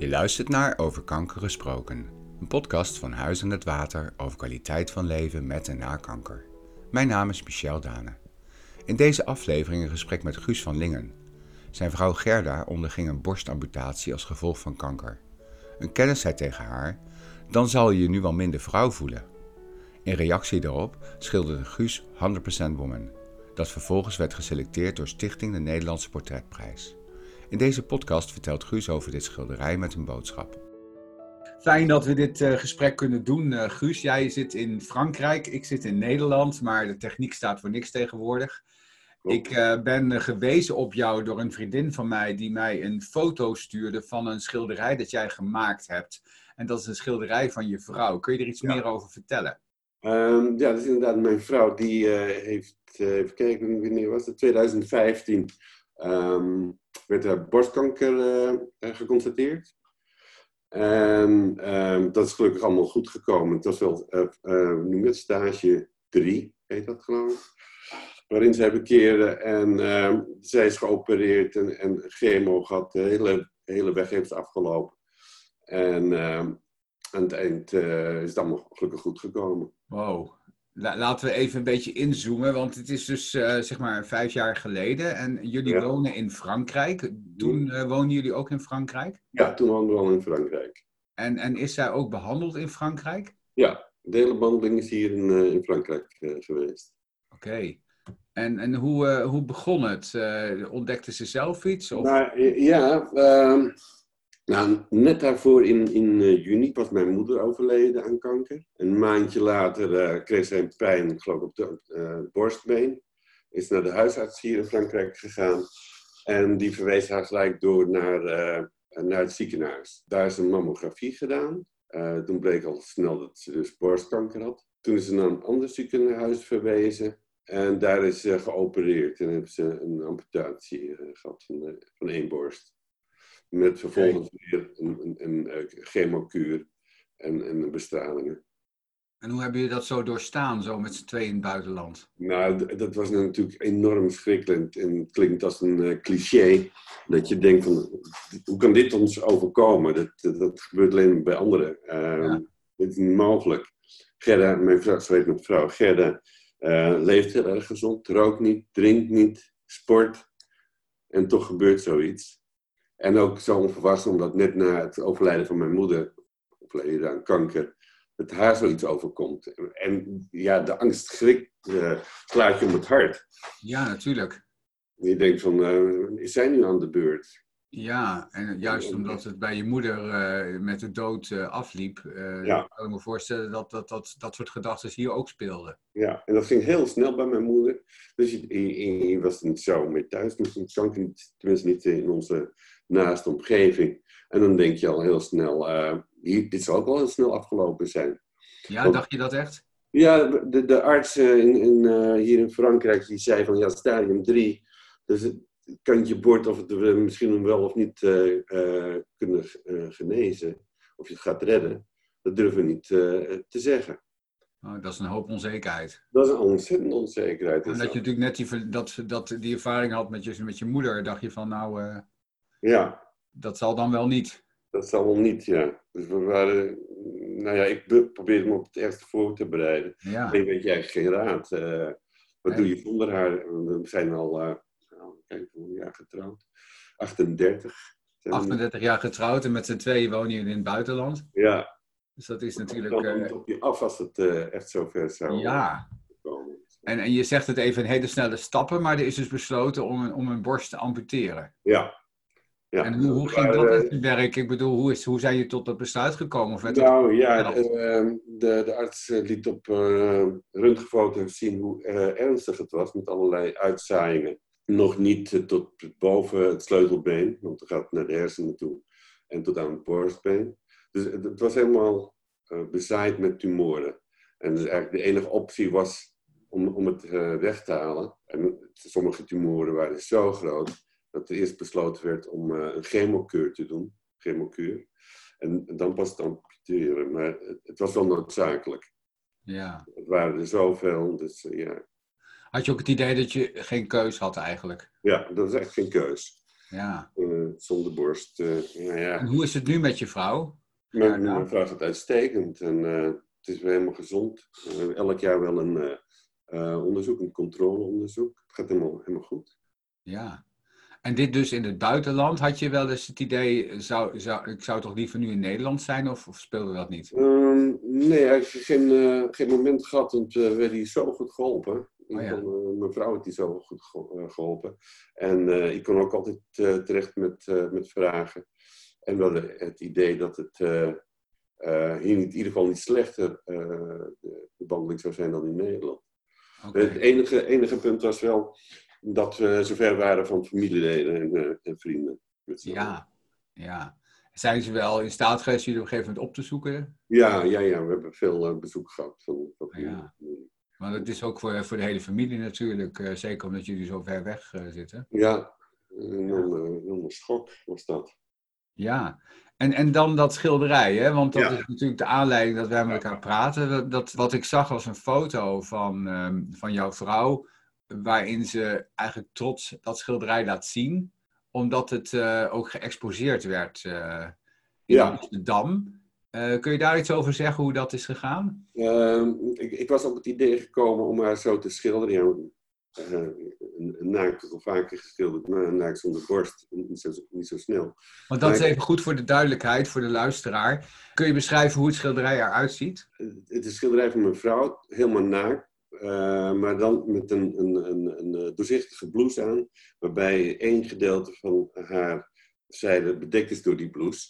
Je luistert naar Over Kanker Gesproken, een podcast van Huis aan het Water over kwaliteit van leven met en na kanker. Mijn naam is Michel Dane. In deze aflevering een gesprek met Guus van Lingen. Zijn vrouw Gerda onderging een borstamputatie als gevolg van kanker. Een kennis zei tegen haar: Dan zal je je nu wel minder vrouw voelen. In reactie daarop schilderde Guus 100% Woman, dat vervolgens werd geselecteerd door Stichting de Nederlandse Portretprijs. In deze podcast vertelt Guus over dit schilderij met een boodschap. Fijn dat we dit uh, gesprek kunnen doen, uh, Guus. Jij zit in Frankrijk, ik zit in Nederland, maar de techniek staat voor niks tegenwoordig. Ik uh, ben gewezen op jou door een vriendin van mij die mij een foto stuurde van een schilderij dat jij gemaakt hebt. En dat is een schilderij van je vrouw. Kun je er iets ja. meer over vertellen? Um, ja, dat is inderdaad mijn vrouw. Die heeft, even kijken, wanneer was het? 2015. Um, werd er borstkanker uh, geconstateerd. En uh, dat is gelukkig allemaal goed gekomen. Het was wel uh, nu met stage 3, heet dat geloof ik. Waarin zij bekeerde en ehm, zij is geopereerd en, en chemo gehad. De hele, hele weg heeft afgelopen. En ehm, aan het eind is het allemaal gelukkig goed gekomen. Wow, Laten we even een beetje inzoomen, want het is dus uh, zeg maar vijf jaar geleden en jullie ja. wonen in Frankrijk. Toen uh, woonden jullie ook in Frankrijk? Ja, toen woonden we al in Frankrijk. En, en is zij ook behandeld in Frankrijk? Ja, de hele behandeling is hier in, uh, in Frankrijk geweest. Oké. Okay. En, en hoe, hoe begon het? ontdekte ze zelf iets? Of? Nou, ja, ehm, nou, net daarvoor in, in uh, juni was mijn moeder overleden aan kanker. Een maandje later uh, kreeg zij een pijn, geloof op de uh, borstbeen. Is naar de huisarts hier in Frankrijk gegaan. En die verwees haar gelijk door naar, naar het ziekenhuis. Daar is een mammografie gedaan. toen bleek al snel dat ze dus borstkanker had. Toen is ze naar een ander ziekenhuis verwezen. En daar is ze geopereerd en hebben ze een amputatie gehad van, van één borst. Met vervolgens weer een, een, een, een chemokuur en, en bestralingen. En hoe hebben jullie dat zo doorstaan, zo met z'n tweeën in het buitenland? Nou, dat was natuurlijk enorm schrikkelijk. En het klinkt als een uh, cliché. Dat je denkt van, hoe kan dit ons overkomen? Dat, dat, dat gebeurt alleen bij anderen. Uh, ja. Dit is niet mogelijk. Gerda, mijn vrouw, zo heet mijn vrouw, Gerda, uh, leeft heel erg gezond. Rookt niet, drinkt niet, sport. En toch gebeurt zoiets. En ook zo onverwacht, omdat net na het overlijden van mijn moeder, overleden aan kanker, het haar zoiets overkomt. En ja, de angst schrikt, uh, slaat je om het hart. Ja, natuurlijk. Je denkt van, uh, is zij nu aan de beurt? Ja, en juist omdat het bij je moeder uh, met de dood afliep, ja. kan ik me voorstellen dat dat, dat dat soort gedachten hier ook speelden. Ja, en dat ging heel snel bij mijn moeder. Dus je, je, je was er niet zo mee thuis, dus niet, tenminste niet in onze naast de omgeving. En dan denk je al heel snel, hier, dit zal ook wel heel snel afgelopen zijn. Ja, Want, dacht je dat echt? Ja, de, de arts in, in, hier in Frankrijk die zei van ja, stadium 3. Dus kantje bord of het we misschien wel of niet kunnen genezen. Of je het gaat redden. Dat durven we niet te zeggen. Oh, dat is een hoop onzekerheid. Dat is een ontzettende onzekerheid. En dat je natuurlijk net die, dat, dat, die ervaring had met je, met je moeder, dacht je van nou, ja. Dat zal dan wel niet. Dat zal wel niet, ja. Dus we waren, nou ja, ik probeerde me op het ergste voor te bereiden. Ja. Ik weet je eigenlijk geen raad. Uh, wat nee. doe je zonder haar? We zijn al, uh, kijk, hoeveel jaar getrouwd? 38. 38 jaar getrouwd en met z'n tweeën wonen jullie in het buitenland. Ja. Dus dat is natuurlijk... Dan komt op je af als het uh, echt zover zou ja. komen. En, en je zegt het even in hele snelle stappen, maar er is dus besloten om, om een borst te amputeren. Ja, ja. En hoe, hoe ging dat in het werk? Ik bedoel, hoe, is, hoe zijn je tot dat besluit gekomen? Of nou ja, de, ehm, de, de, arts eh, liet op uh, röntgenfoto's zien hoe uh, ernstig het was met allerlei uitzaaiingen. Nog niet tot boven het sleutelbeen, want het gaat naar de hersenen toe en tot aan het borstbeen. Dus het, het was helemaal bezaaid met tumoren. En dus eigenlijk de enige optie was om, om het weg te halen. En sommige tumoren waren zo groot dat er eerst besloten werd om uh, een chemokuur te doen. Chemokuur. En, en dan pas het amputeren. Maar het, het, was wel noodzakelijk. Ja. Het waren er zoveel, dus uh, ja. Had je ook het idee dat je geen keus had eigenlijk? Ja, dat was echt geen keus. Ja. eh, zonder borst. eh, ja, ja. En hoe is het nu met je vrouw? Nou. mijn vrouw gaat uitstekend en eh, het is weer helemaal gezond. Elk jaar wel een onderzoek, een controleonderzoek. Het gaat helemaal, helemaal goed. Ja. En dit dus in het buitenland. Had je wel eens het idee, zou, zou, ik zou toch liever nu in Nederland zijn of, of speelde dat niet? Ehm, nee, hij heeft geen, geen moment gehad, want we werden hier zo goed geholpen. Oh ja. Eh, mijn vrouw heeft die zo goed eh, geholpen. En eh, ik kon ook altijd eh, terecht met, met vragen. En we hadden het idee dat het hier in ieder geval niet slechter de, de behandeling zou zijn dan in Nederland. Het enige, enige punt was wel dat we zover waren van familieleden en, en vrienden. Ja, ja. Zijn ze wel in staat geweest jullie op een gegeven moment op te zoeken? Ja, ja, ja, we hebben veel bezoek gehad van, van Ja. Want het is ook voor, voor de hele familie natuurlijk, eh, zeker omdat jullie zo ver weg eh, zitten. Ja, een enorme, schok was dat. Ja, en, en dan dat schilderij, hè? want dat Ja. is natuurlijk de aanleiding dat wij met elkaar praten. Dat, dat, wat ik zag was een foto van, ehm, van jouw vrouw, waarin ze eigenlijk trots dat schilderij laat zien, omdat het eh, ook geëxposeerd werd eh, in Ja. Amsterdam. Eh, kun je daar iets over zeggen hoe dat is gegaan? Ehm, ik, ik was op het idee gekomen om haar zo te schilderen. Ja, eh, een, een naakt al vaker geschilderd, maar een naakt zonder borst niet zo, niet zo snel. Want dat is Maar even goed voor de duidelijkheid, voor de luisteraar. Kun je beschrijven hoe het schilderij eruit ziet? Het is een schilderij van mijn vrouw, helemaal naakt. eh, maar dan met een, een, een, een doorzichtige blouse aan, waarbij één gedeelte van haar zijde bedekt is door die blouse.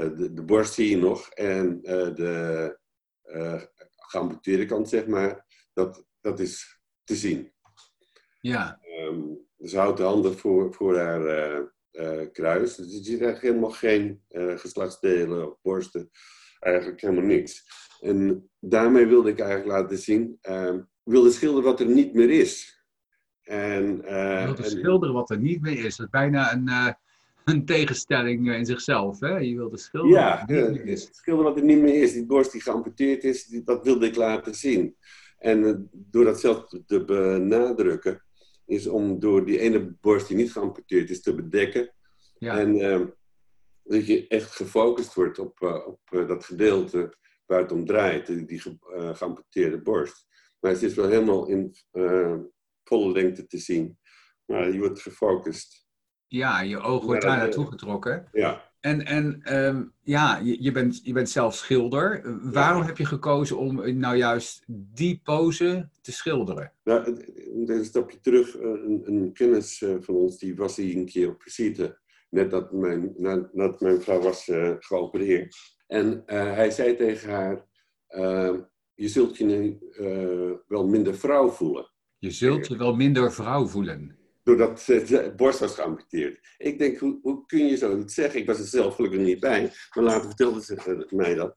Eh, de, de borst zie je nog en eh, de eh geamputeerde kant, zeg maar, dat, dat is te zien. Ja, Ehm, ze houdt de handen voor, voor haar kruis. Dus je ziet eigenlijk helemaal geen geslachtsdelen of borsten. Eigenlijk helemaal niks. En daarmee wilde ik eigenlijk laten zien, ehm, ik wilde schilderen wat er niet meer is. En, eh, je wilt schilderen wat er niet meer is. Dat is bijna een, een tegenstelling in zichzelf. Hè? Je wilt ja, er niet eh, meer is. schilderen wat er niet meer is. Die borst die geamputeerd is, die- dat wilde ik laten zien. En eh, door dat zelf te- benadrukken, is om door die ene borst die niet geamputeerd is te bedekken. Ja, En ehm, dat je echt gefocust wordt op, eh, op eh, dat gedeelte waar het om draait, die, die ge, geamputeerde borst. Maar het is wel helemaal in volle lengte te zien. Maar je wordt gefocust. Ja, je oog wordt daar naartoe getrokken. Ja. En, en ehm, ja, je, je, bent, je bent zelf schilder. Waarom heb je gekozen om eh, nou juist die pose te schilderen? Nou, een stapje terug. eh, Een, een kennis eh, van ons die was hier een keer op visite. Net dat mijn, nadat mijn vrouw was eh, geopereerd. En hij zei tegen haar: eh, Je zult je nu wel minder vrouw voelen. Je zult je wel minder vrouw voelen. Doordat eh, de borst was geamputeerd. Ik denk, hoe, hoe kun je zoiets zeggen? Ik was er zelf gelukkig niet bij, maar later vertelde ze eh, mij dat.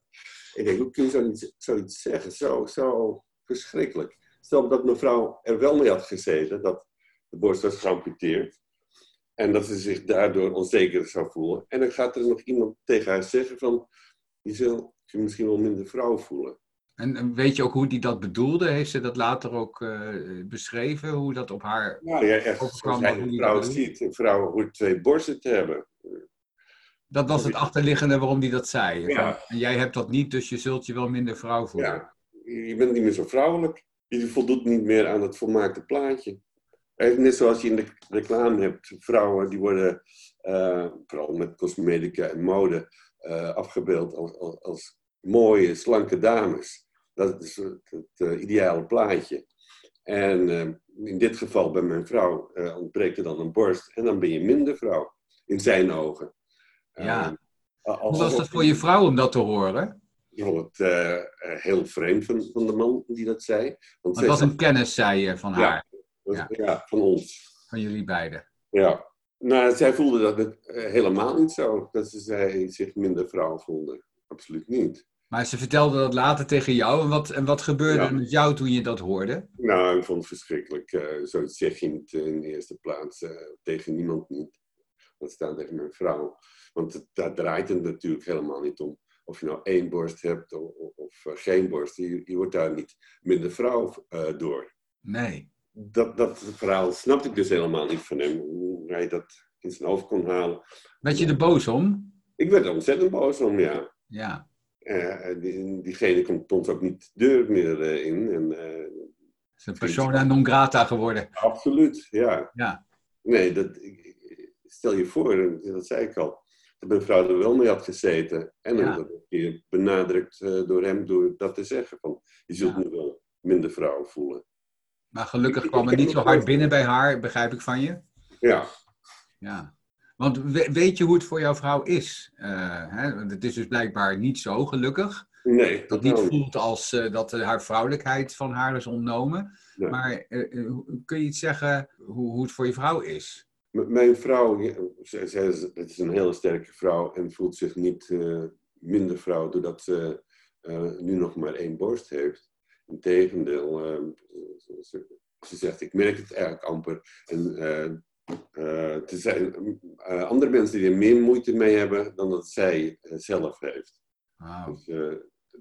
Ik denk, hoe kun je zoiets, zoiets zeggen? Zo, zo verschrikkelijk. Stel dat mevrouw er wel mee had gezeten, dat de borst was geamputeerd. En dat ze zich daardoor onzeker zou voelen. En dan gaat er nog iemand tegen haar zeggen van, je zult je misschien wel minder vrouw voelen. En, weet je ook hoe die dat bedoelde? Heeft ze dat later ook eh, beschreven? Hoe dat op haar... Nou ja, echt, Overkwam hoe een vrouw ziet. Een vrouw hoort twee borsten te hebben. Dat was het achterliggende waarom die dat zei. Ja. En jij hebt dat niet, dus je zult je wel minder vrouw voelen. Ja, je bent niet meer zo vrouwelijk. Je voldoet niet meer aan het volmaakte plaatje. Eh, Net zoals je in de reclame hebt, vrouwen die worden, eh, vooral met cosmetica en mode, afgebeeld als, als, als mooie, slanke dames. Dat is het, het eh, ideale plaatje. En eh, in dit geval bij mijn vrouw eh, ontbreekt er dan een borst en dan ben je minder vrouw, in zijn ogen. Ja. Eh, Hoe was dat voor je vrouw om dat te horen? ik vond het heel vreemd van, van de man die dat zei. Want het was een kennis, zei je, van haar, ja. ja. van ons. van jullie beiden. Ja. Nou, zij voelde dat het helemaal niet zo. Dat ze zij zich minder vrouw voelde. Absoluut niet. Maar ze vertelde dat later tegen jou. En wat, en wat gebeurde Ja. met jou toen je dat hoorde? Nou, ik vond het verschrikkelijk. Eh, zoiets zeg je niet eh, in de eerste plaats eh, tegen niemand niet. Dat staat tegen mijn vrouw. Want het, daar draait het natuurlijk helemaal niet om. Of je nou één borst hebt of, of, of, geen borst. Je, je wordt daar niet minder vrouw door. Nee. dat, dat verhaal snapte ik dus helemaal niet van hem. Hoe hij dat in zijn hoofd kon halen. Werd je er boos om? Ik werd er ontzettend boos om, ja. Ja. Uh, die, diegene komt ons ook niet de deur meer uh, in. En, uh, is een persona non grata geworden. Absoluut, ja. ja. Nee, dat, stel je voor, dat zei ik al, dat mijn vrouw er wel mee had gezeten. En ja. een keer benadrukt door hem door dat te zeggen. Van, je zult ja. nu wel minder vrouw voelen. Maar gelukkig kwam het niet zo hard binnen bij haar, begrijp ik van je? Ja. Ja. Want weet je hoe het voor jouw vrouw is? Uh, hè? Het is dus blijkbaar niet zo gelukkig. Nee. Dat niet voelt als uh, dat haar vrouwelijkheid van haar is ontnomen. Nee. Maar uh, kun je iets zeggen hoe, hoe, het voor je vrouw is? M mijn vrouw, zij, zij, het is een hele sterke vrouw en voelt zich niet minder vrouw doordat ze nu nog maar één borst heeft. Integendeel, ze, ze zegt, ik merk het eigenlijk amper. En uh, er zijn uh, andere mensen die er meer moeite mee hebben dan dat zij uh, zelf heeft. Wow. Dus,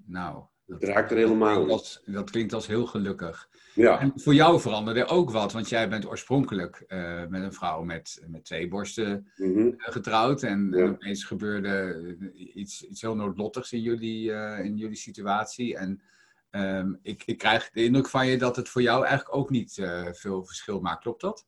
nou, dat, raakt er helemaal dat, dat klinkt als heel gelukkig. Ja. En voor jou veranderde ook wat, want jij bent oorspronkelijk met een vrouw met, met twee borsten mm -hmm. getrouwd. En, Ja. en opeens gebeurde iets, iets heel noodlottigs in jullie, in jullie situatie. En um, ik, ik krijg de indruk van je dat het voor jou eigenlijk ook niet veel verschil maakt. Klopt dat?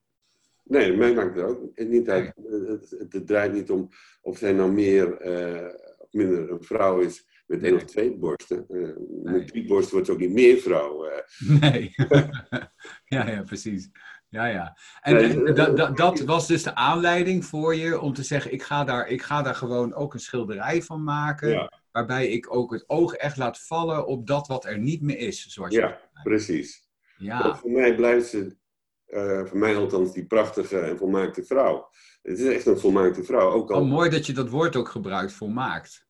Nee, mij maakt het ook niet uit. Het, het, draait niet om of zij nou meer uh, of minder een vrouw is met één of twee borsten. Uh, Nee. Met drie borsten wordt ze ook niet meer vrouw. eh. Nee. ja, ja, precies. Ja, ja. En, Nee, en eh, dat, dat, dat was dus de aanleiding voor je om te zeggen: ik ga daar, ik ga daar gewoon ook een schilderij van maken. Ja. Waarbij ik ook het oog echt laat vallen op dat wat er niet meer is. Zoals je Ja, precies. Want ja. voor mij blijft ze, eh, voor mij althans, die prachtige en volmaakte vrouw. Het is echt een volmaakte vrouw. Ook al, Oh, mooi dat je dat woord ook gebruikt, volmaakt.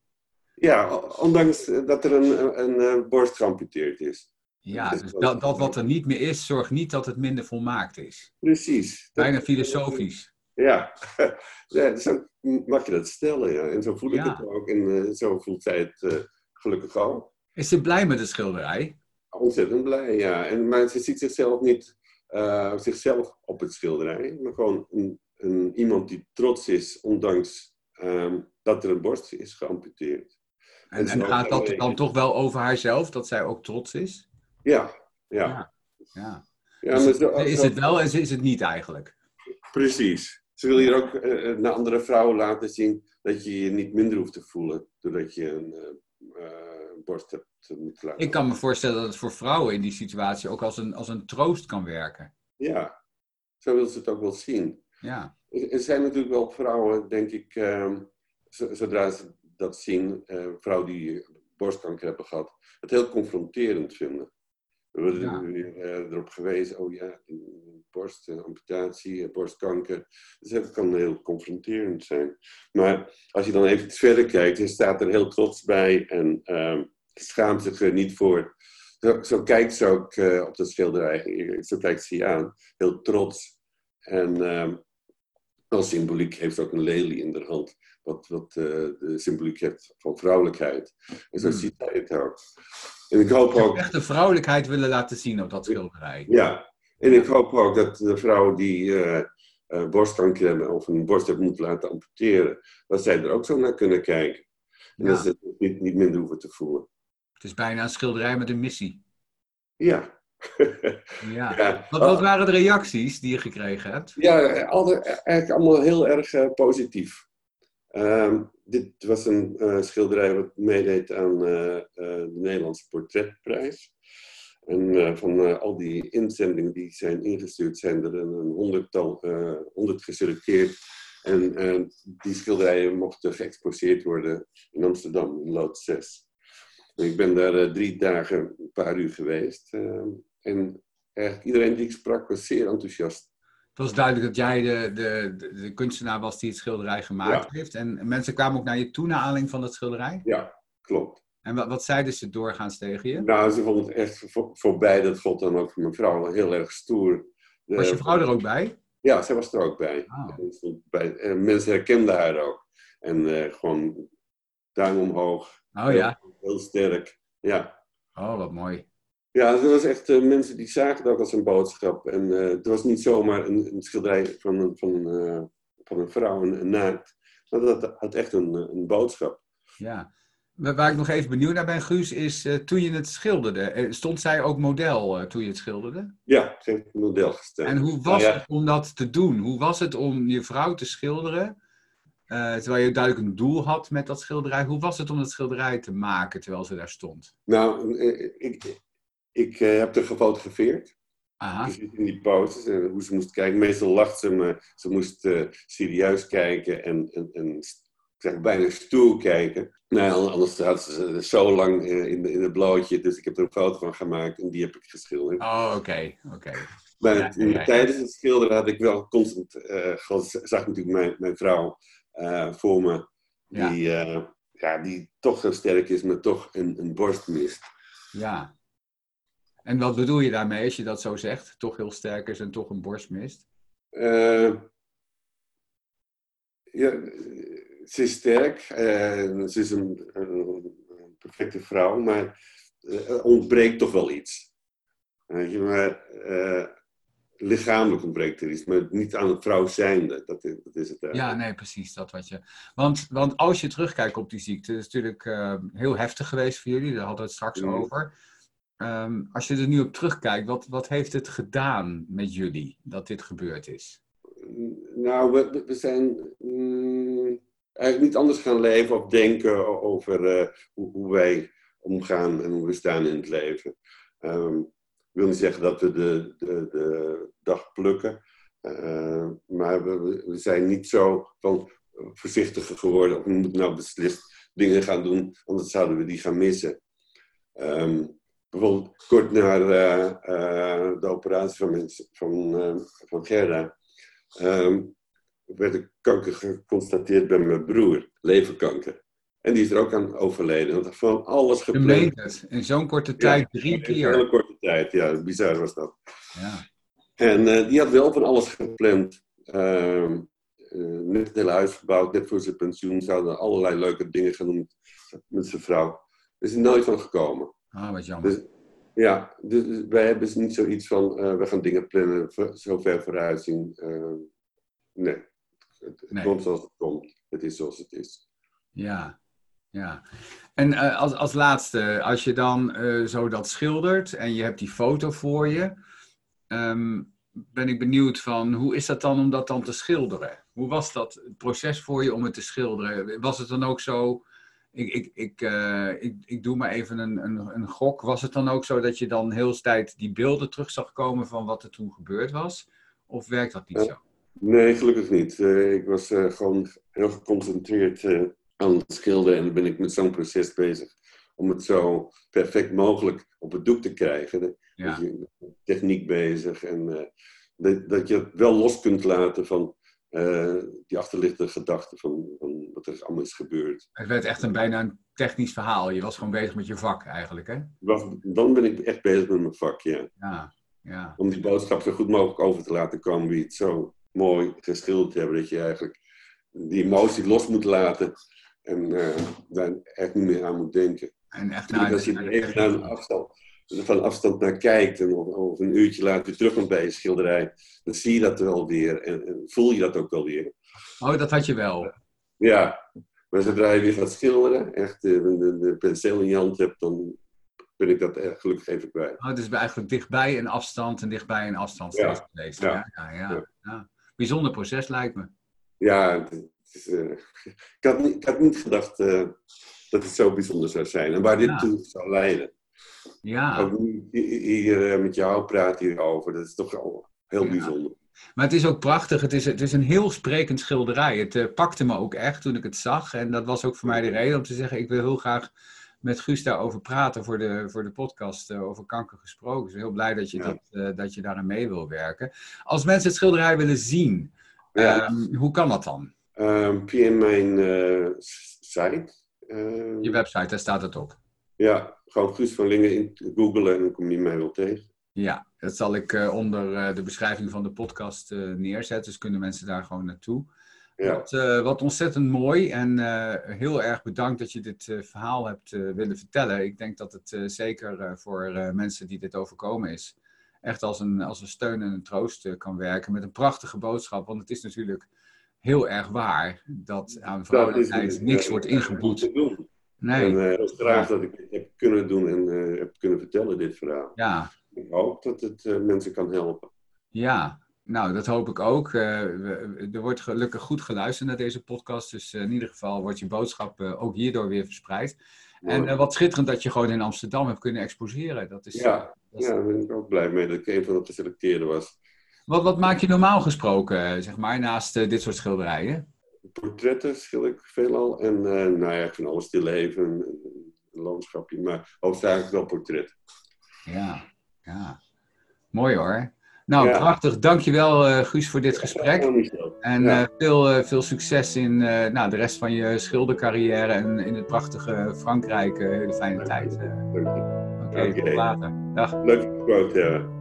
Ja, ondanks dat er een, een, een, eh, borst geamputeerd is. Ja, Dus dat- dat, wat er niet meer is, zorgt niet dat het minder volmaakt is. Precies. Dat- Bijna filosofisch. Ja. ja, zo mag je dat stellen, ja. En zo voel ik Ja. het ook. En eh, zo voelt zij het gelukkig ook. Is ze blij met de schilderij? Ontzettend blij, ja. En, maar ze ziet zichzelf niet eh, zichzelf op het schilderij, maar gewoon een, een, iemand die trots is, ondanks ehm, dat er een borst is geamputeerd. En, En en zo gaat dat dan toch wel over haarzelf, dat zij ook trots is? Ja, ja. Ja. Ja. ja Is, het, zo- is zo- het wel en is het niet eigenlijk? Precies. Ze wil hier ook eh, naar andere vrouwen laten zien dat je je niet minder hoeft te voelen doordat je een borst hebt moeten laten. Ik kan me voorstellen dat het voor vrouwen in die situatie ook als een, als een troost kan werken. Ja, zo wil ze het ook wel zien. Ja, Er zijn natuurlijk wel vrouwen, denk ik, ehm, zo- zodra ze dat zien, eh, vrouwen die borstkanker hebben gehad, het heel confronterend vinden. We worden Ja. eh, erop gewezen, oh ja, borstamputatie, eh, borstkanker. Dus dat kan heel confronterend zijn. Maar als je dan even verder kijkt, hij staat er heel trots bij en ehm, schaamt zich er niet voor. Zo, zo kijkt ze ook eh, op de schilderij, zo kijkt ze je aan, heel trots. En ehm, als symboliek heeft ze ook een lelie in de hand, wat, wat eh, de symboliek heeft van vrouwelijkheid. En zo Hmm. ziet hij het ook. En ik hoop ik ook, echt de vrouwelijkheid willen laten zien op dat schilderij. ja, en ik hoop ook dat de vrouwen die eh, eh, borstkanker hebben of een borst hebben moeten laten amputeren, dat zij er ook zo naar kunnen kijken. En Ja. dat ze het niet, niet minder hoeven te voelen. Is bijna een schilderij met een missie. Ja. Ja. ja. Wat, wat waren de reacties die je gekregen hebt? Ja, eigenlijk allemaal heel erg eh, positief. Ehm, dit was een eh, schilderij wat meedeed aan eh, de Nederlandse Portretprijs. En van al die inzendingen die zijn ingestuurd, zijn er een, honderdtal, honderd geselecteerd. En die schilderijen mochten geëxposeerd worden in Amsterdam, in Lood 6. Ik ben daar eh, drie dagen, een paar uur geweest. ehm, en eigenlijk iedereen die ik sprak was zeer enthousiast. Het was duidelijk dat jij de, de, de, kunstenaar was die het schilderij gemaakt Ja. heeft. En mensen kwamen ook naar je toe naar aanleiding van dat schilderij. Ja, klopt. En wat, wat zeiden ze doorgaans tegen je? Nou, ze vond het echt voor, voorbij. Dat God dan ook mijn vrouw heel erg stoer. De- Was je vrouw er ook bij? Ja, zij was er ook bij. En stond bij en mensen herkenden haar ook. En eh, gewoon duim omhoog. Oh ja. Heel sterk. Ja. Oh, wat mooi. Ja, er was echt eh, mensen die zagen het ook als een boodschap. En eh, het was niet zomaar een, een schilderij van, een- van, eh, van een vrouw een naakt. Maar dat had echt een, een boodschap. Ja. Waar ik nog even benieuwd naar ben, Guus, is uh, toen je het schilderde. Stond zij ook model uh, toen je het schilderde? Ja, ze heeft model gestaan. En hoe was nou het om dat te doen? Hoe was het om je vrouw te schilderen? Uh, terwijl je duidelijk een doel had met dat schilderij. Hoe was het om dat schilderij te maken terwijl ze daar stond? Nou, ik, ik heb er gefotografeerd. Aha. In die poses en hoe ze moest kijken. Meestal lacht ze, maar ze moest serieus kijken en, en, en zeg, bijna stoer kijken. Nou, anders had ze zo lang in, in het blootje. Dus ik heb er een foto van gemaakt en die heb ik geschilderd. Oh, oké. oké. Maar tijdens het schilderen had ik wel constant... Uh, zag natuurlijk mijn, mijn vrouw voor me. Die, uh, ja, die toch zo sterk is, maar toch een, een borst mist. Ja. En wat bedoel je daarmee als je dat zo zegt? Toch heel sterk is en toch een borst mist? ja, ze is sterk, uh, ze is een, een, perfecte vrouw, maar uh, ontbreekt toch wel iets. Weet je, maar uh, lichamelijk ontbreekt er iets, maar niet aan het vrouw zijnde. Dat is, dat is het eigenlijk. Ja, nee, precies. Dat wat je... want, want als je terugkijkt op die ziekte, is natuurlijk heel heftig geweest voor jullie, daar hadden we het straks mm. over. Um, als je er nu op terugkijkt, wat, wat heeft het gedaan met jullie dat dit gebeurd is? Nou, we, we zijn. Mm, eigenlijk niet anders gaan leven of denken over uh, hoe, hoe, wij omgaan en hoe we staan in het leven. Um, ik wil niet zeggen dat we de, de, de dag plukken, uh, maar we, we, zijn niet zo van voorzichtiger geworden. We moeten nou beslist dingen gaan doen, anders zouden we die gaan missen. Um, bijvoorbeeld kort na uh, de operatie van, van, van Gerda. Um, werd ik kanker geconstateerd bij mijn broer, leverkanker. En die is er ook aan overleden. Want van alles gepland. het. In zo'n korte tijd, drie keer. In hele korte tijd, ja. Bizar was dat. Ja. En uh, die had wel van alles gepland. Uh, uh, net het hele huis gebouwd, net voor zijn pensioen. Zouden allerlei leuke dingen doen met zijn vrouw. Er is er nooit van gekomen. Ah, wat jammer. Dus, ja, dus wij hebben niet zoiets van, uh, we gaan dingen plannen, zo ver vooruit zien. nee. Het, nee. komt zoals het komt. Het is zoals het is. Ja, ja. En uh, als, als laatste, als je dan uh, zo dat schildert en je hebt die foto voor je, um, ben ik benieuwd van hoe is dat dan om dat dan te schilderen? Hoe was dat het proces voor je om het te schilderen? Was het dan ook zo, ik, ik, ik, uh, ik, ik doe maar even een, een, een gok, was het dan ook zo dat je dan heel tijd die beelden terug zag komen van wat er toen gebeurd was? Of werkt dat niet zo? Nee, gelukkig niet. Ik was gewoon heel geconcentreerd aan het schilderen en dan ben ik met zo'n proces bezig om het zo perfect mogelijk op het doek te krijgen. Ja. Techniek bezig en dat, dat, je het wel los kunt laten van die achterliggende gedachten van, van, wat er allemaal is gebeurd. Het werd echt een bijna een technisch verhaal. Je was gewoon bezig met je vak eigenlijk, hè? Dan ben ik echt bezig met mijn vak, ja. ja. Ja. Om die boodschap zo goed mogelijk over te laten komen wie het zo mooi geschilderd hebben. Dat je eigenlijk die emotie los moet laten en uh, daar echt niet meer aan moet denken. En echt naar, als je er even naar een afstand, van afstand naar kijkt en of, een uurtje later weer terugkomt bij je schilderij, dan zie je dat wel weer en, en, voel je dat ook wel weer. Oh, dat had je wel? Ja, maar zodra je weer gaat schilderen, echt de, de, de penseel in je hand hebt, dan ben ik dat gelukkig even kwijt. Oh, dus eigenlijk dichtbij een afstand en dichtbij een afstand ja. geweest. Ja. Ja, ja, ja bijzonder proces lijkt me. Ja, het is, uh, ik, had niet, ik had niet gedacht uh, dat het zo bijzonder zou zijn en waar dit ja. toe zou leiden. Ja. Ook hier uh, met jou praat hierover, dat is toch al heel ja. bijzonder. Maar het is ook prachtig. Het is, het is een heel sprekend schilderij. Het uh, pakte me ook echt toen ik het zag. En dat was ook voor mij de reden om te zeggen: ik wil heel graag met Guus daarover praten voor de, voor de podcast uh, over kanker gesproken. Ben heel blij dat je, ja. dat, uh, dat je daaraan mee wil werken. Als mensen het schilderij willen zien, ja. um, hoe kan dat dan? Um, via mijn uh, site. Um, je website, daar staat het op. Ja, gewoon Guus van Lingen in googlen en dan kom je mij wel tegen. Ja, dat zal ik onder de beschrijving van de podcast neerzetten. Dus kunnen mensen daar gewoon naartoe. Ja. Wat, wat, ontzettend mooi en heel erg bedankt dat je dit verhaal hebt willen vertellen. Ik denk dat het zeker voor mensen die dit overkomen is, echt als een, als een steun en een troost kan werken met een prachtige boodschap. Want het is natuurlijk heel erg waar dat aan vrouwelijkheid niks wordt ingeboet. Nee. En uh, graag dat ik dit heb kunnen doen en uh, heb kunnen vertellen, dit verhaal. Ja. Ik hoop dat het uh, mensen kan helpen. Ja, nou, dat hoop ik ook. er wordt gelukkig goed geluisterd naar deze podcast. Dus in ieder geval wordt je boodschap ook hierdoor weer verspreid. En wat schitterend dat je gewoon in Amsterdam hebt kunnen exposeren. Dat is, ja, dat is... ja, daar ben ik ook blij mee dat ik een van de geselecteerden was. Wat, wat maak je normaal gesproken, zeg maar, naast dit soort schilderijen? portretten schil ik veelal. En uh, nou ja, ik vind alles te leven, een, een landschapje, maar hoofdzakelijk wel portret. Ja, ja. Mooi hoor. Nou, ja. prachtig. Dankjewel uh, Guus voor dit gesprek. En ja. uh, veel, veel succes in nou, de rest van je schildercarrière en in het prachtige Frankrijk. hele fijne tijd. Oké, okay, tot later. Dag. Leuk gesproken, ja.